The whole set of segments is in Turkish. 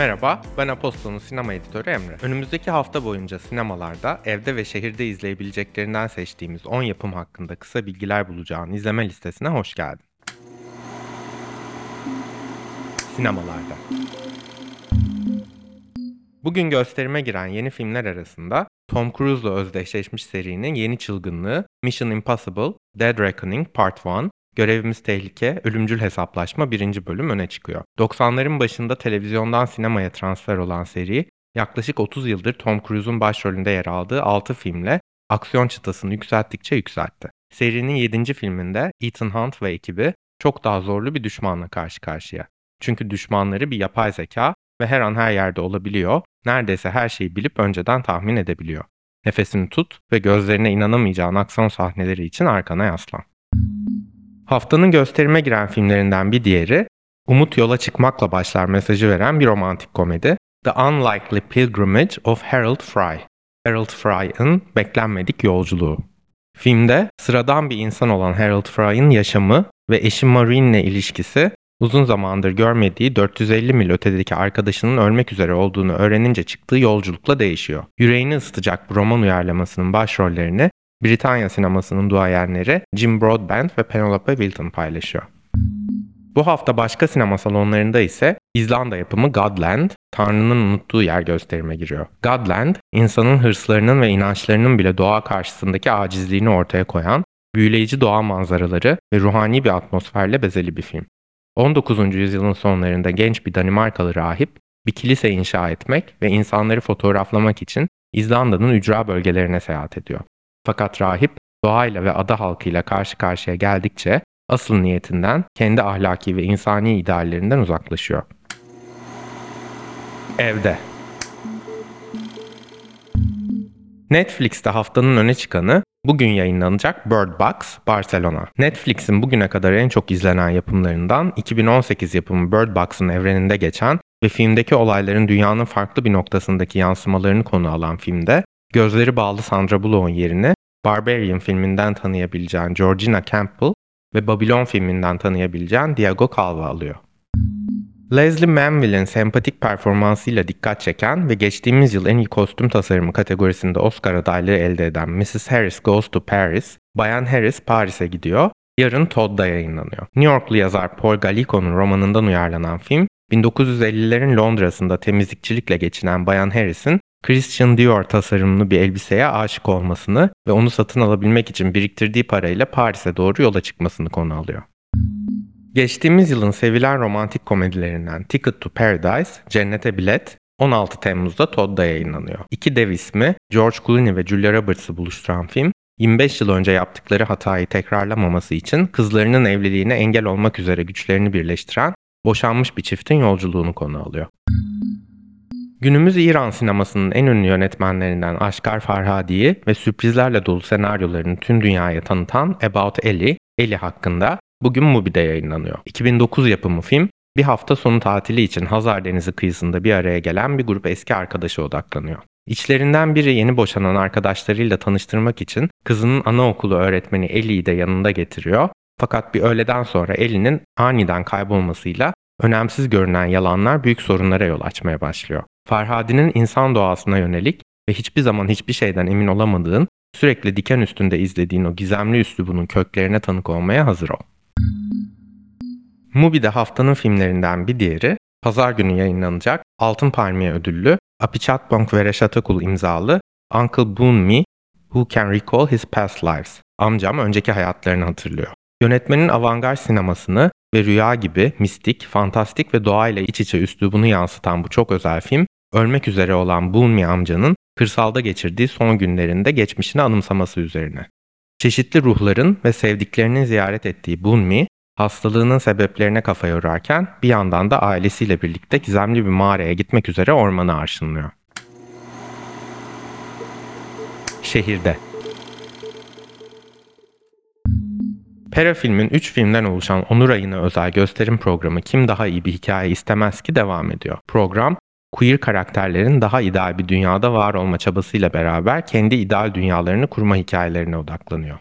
Merhaba, ben Apostol'un sinema editörü Emre. Önümüzdeki hafta boyunca sinemalarda evde ve şehirde izleyebileceklerinden seçtiğimiz 10 yapım hakkında kısa bilgiler bulacağın izleme listesine hoş geldin. Sinemalarda Bugün gösterime giren yeni filmler arasında Tom Cruise'la özdeşleşmiş serinin yeni çılgınlığı Mission Impossible Dead Reckoning Part 1 Görevimiz Tehlike, Ölümcül Hesaplaşma birinci bölüm öne çıkıyor. 90'ların başında televizyondan sinemaya transfer olan seri, yaklaşık 30 yıldır Tom Cruise'un başrolünde yer aldığı 6 filmle aksiyon çıtasını yükselttikçe yükseltti. Serinin 7. filminde Ethan Hunt ve ekibi çok daha zorlu bir düşmanla karşı karşıya. Çünkü düşmanları bir yapay zeka ve her an her yerde olabiliyor, neredeyse her şeyi bilip önceden tahmin edebiliyor. Nefesini tut ve gözlerine inanamayacağın aksiyon sahneleri için arkana yaslan. Haftanın gösterime giren filmlerinden bir diğeri, Umut yola çıkmakla başlar mesajı veren bir romantik komedi, The Unlikely Pilgrimage of Harold Fry. Harold Fry'ın beklenmedik yolculuğu. Filmde sıradan bir insan olan Harold Fry'ın yaşamı ve eşi Maureen'le ilişkisi uzun zamandır görmediği 450 mil ötedeki arkadaşının ölmek üzere olduğunu öğrenince çıktığı yolculukla değişiyor. Yüreğini ısıtacak bu roman uyarlamasının başrollerini Britanya sinemasının duayenleri Jim Broadbent ve Penelope Wilton paylaşıyor. Bu hafta başka sinema salonlarında ise İzlanda yapımı Godland, Tanrı'nın unuttuğu yer gösterime giriyor. Godland, insanın hırslarının ve inançlarının bile doğa karşısındaki acizliğini ortaya koyan, büyüleyici doğa manzaraları ve ruhani bir atmosferle bezeli bir film. 19. yüzyılın sonlarında genç bir Danimarkalı rahip, bir kilise inşa etmek ve insanları fotoğraflamak için İzlanda'nın ücra bölgelerine seyahat ediyor. Fakat rahip doğayla ve ada halkıyla karşı karşıya geldikçe asıl niyetinden, kendi ahlaki ve insani ideallerinden uzaklaşıyor. Evde Netflix'te haftanın öne çıkanı bugün yayınlanacak Bird Box Barcelona. Netflix'in bugüne kadar en çok izlenen yapımlarından 2018 yapımı Bird Box'ın evreninde geçen ve filmdeki olayların dünyanın farklı bir noktasındaki yansımalarını konu alan filmde gözleri bağlı Sandra Bullock'un yerini Barbarian filminden tanıyabileceğin Georgina Campbell ve Babylon filminden tanıyabileceğin Diego Calva alıyor. Leslie Manville'in sempatik performansıyla dikkat çeken ve geçtiğimiz yıl en iyi kostüm tasarımı kategorisinde Oscar adaylığı elde eden Mrs. Harris Goes to Paris, Bayan Harris Paris'e gidiyor, yarın Todd'da yayınlanıyor. New Yorklu yazar Paul Gallico'nun romanından uyarlanan film, 1950'lerin Londra'sında temizlikçilikle geçinen Bayan Harris'in Christian Dior tasarımlı bir elbiseye aşık olmasını ve onu satın alabilmek için biriktirdiği parayla Paris'e doğru yola çıkmasını konu alıyor. Geçtiğimiz yılın sevilen romantik komedilerinden Ticket to Paradise, Cennete Bilet, 16 Temmuz'da Todd'da yayınlanıyor. İki dev ismi George Clooney ve Julia Roberts'ı buluşturan film, 25 yıl önce yaptıkları hatayı tekrarlamaması için kızlarının evliliğine engel olmak üzere güçlerini birleştiren boşanmış bir çiftin yolculuğunu konu alıyor. Günümüz İran sinemasının en ünlü yönetmenlerinden Aşkar Farhadi'yi ve sürprizlerle dolu senaryolarını tüm dünyaya tanıtan About Ellie, Ellie hakkında bugün Mubi'de yayınlanıyor. 2009 yapımı film, bir hafta sonu tatili için Hazar Denizi kıyısında bir araya gelen bir grup eski arkadaşa odaklanıyor. İçlerinden biri yeni boşanan arkadaşlarıyla tanıştırmak için kızının anaokulu öğretmeni Ellie'yi de yanında getiriyor. Fakat bir öğleden sonra Ellie'nin aniden kaybolmasıyla önemsiz görünen yalanlar büyük sorunlara yol açmaya başlıyor. Farhadi'nin insan doğasına yönelik ve hiçbir zaman hiçbir şeyden emin olamadığın, sürekli diken üstünde izlediğin o gizemli üslubunun köklerine tanık olmaya hazır ol. Mubi'de haftanın filmlerinden bir diğeri, pazar günü yayınlanacak Altın Palmiye ödüllü Apichatpong ve Reşat Akul imzalı Uncle Boon Me Who Can Recall His Past Lives. Amcam önceki hayatlarını hatırlıyor. Yönetmenin avantgard sinemasını ve rüya gibi mistik, fantastik ve doğayla iç içe üslubunu yansıtan bu çok özel film, ölmek üzere olan Bunmi amcanın kırsalda geçirdiği son günlerinde geçmişini anımsaması üzerine. Çeşitli ruhların ve sevdiklerinin ziyaret ettiği Bunmi, hastalığının sebeplerine kafa yorarken bir yandan da ailesiyle birlikte gizemli bir mağaraya gitmek üzere ormanı arşınlıyor. Şehirde Pera filmin 3 filmden oluşan Onur Ayı'na özel gösterim programı Kim Daha iyi bir Hikaye istemez ki devam ediyor. Program, queer karakterlerin daha ideal bir dünyada var olma çabasıyla beraber kendi ideal dünyalarını kurma hikayelerine odaklanıyor.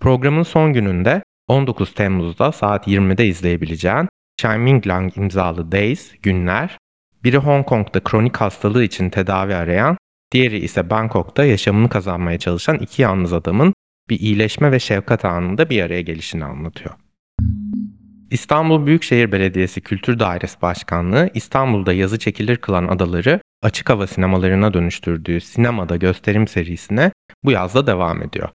Programın son gününde 19 Temmuz'da saat 20'de izleyebileceğin Chiming Lang imzalı Days, Günler, Biri Hong Kong'da kronik hastalığı için tedavi arayan, diğeri ise Bangkok'ta yaşamını kazanmaya çalışan iki yalnız adamın bir iyileşme ve şefkat anında bir araya gelişini anlatıyor. İstanbul Büyükşehir Belediyesi Kültür Dairesi Başkanlığı İstanbul'da yazı çekilir kılan adaları açık hava sinemalarına dönüştürdüğü sinemada gösterim serisine bu yazda devam ediyor.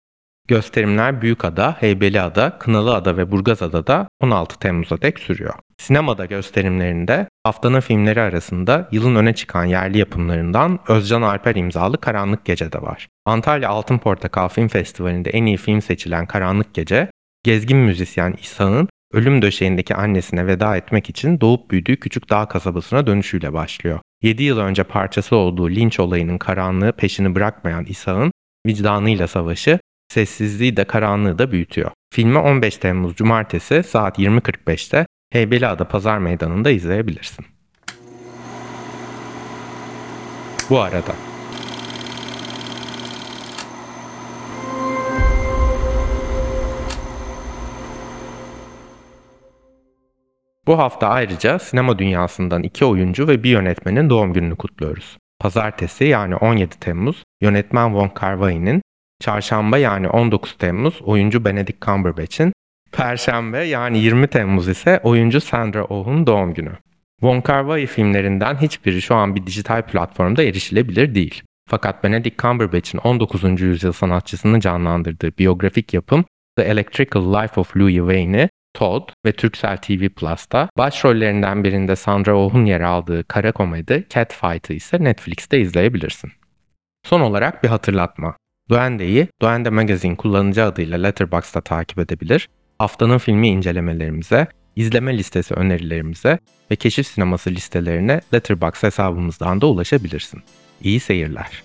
Gösterimler Büyükada, Heybeliada, Kınalıada ve Burgazada'da 16 Temmuz'a dek sürüyor. Sinemada gösterimlerinde haftanın filmleri arasında yılın öne çıkan yerli yapımlarından Özcan Alper imzalı Karanlık Gece de var. Antalya Altın Portakal Film Festivali'nde en iyi film seçilen Karanlık Gece, gezgin müzisyen İsa'nın ölüm döşeğindeki annesine veda etmek için doğup büyüdüğü küçük dağ kasabasına dönüşüyle başlıyor. 7 yıl önce parçası olduğu linç olayının karanlığı peşini bırakmayan İsa'nın vicdanıyla savaşı sessizliği de karanlığı da büyütüyor. Filmi 15 Temmuz Cumartesi saat 20.45'te Heybeliada Pazar Meydanı'nda izleyebilirsin. Bu arada Bu hafta ayrıca sinema dünyasından iki oyuncu ve bir yönetmenin doğum gününü kutluyoruz. Pazartesi yani 17 Temmuz yönetmen Wong Kar-wai'nin, çarşamba yani 19 Temmuz oyuncu Benedict Cumberbatch'in, perşembe yani 20 Temmuz ise oyuncu Sandra Oh'un doğum günü. Wong Kar-wai filmlerinden hiçbiri şu an bir dijital platformda erişilebilir değil. Fakat Benedict Cumberbatch'in 19. yüzyıl sanatçısını canlandırdığı biyografik yapım The Electrical Life of Louis Wayne'i Todd ve Turkcell TV Plus'ta, başrollerinden birinde Sandra Oh'un yer aldığı kara komedi Catfight'ı ise Netflix'te izleyebilirsin. Son olarak bir hatırlatma. Duende'yi Duende Magazine kullanıcı adıyla Letterboxd'da takip edebilir, haftanın filmi incelemelerimize, izleme listesi önerilerimize ve keşif sineması listelerine Letterboxd hesabımızdan da ulaşabilirsin. İyi seyirler.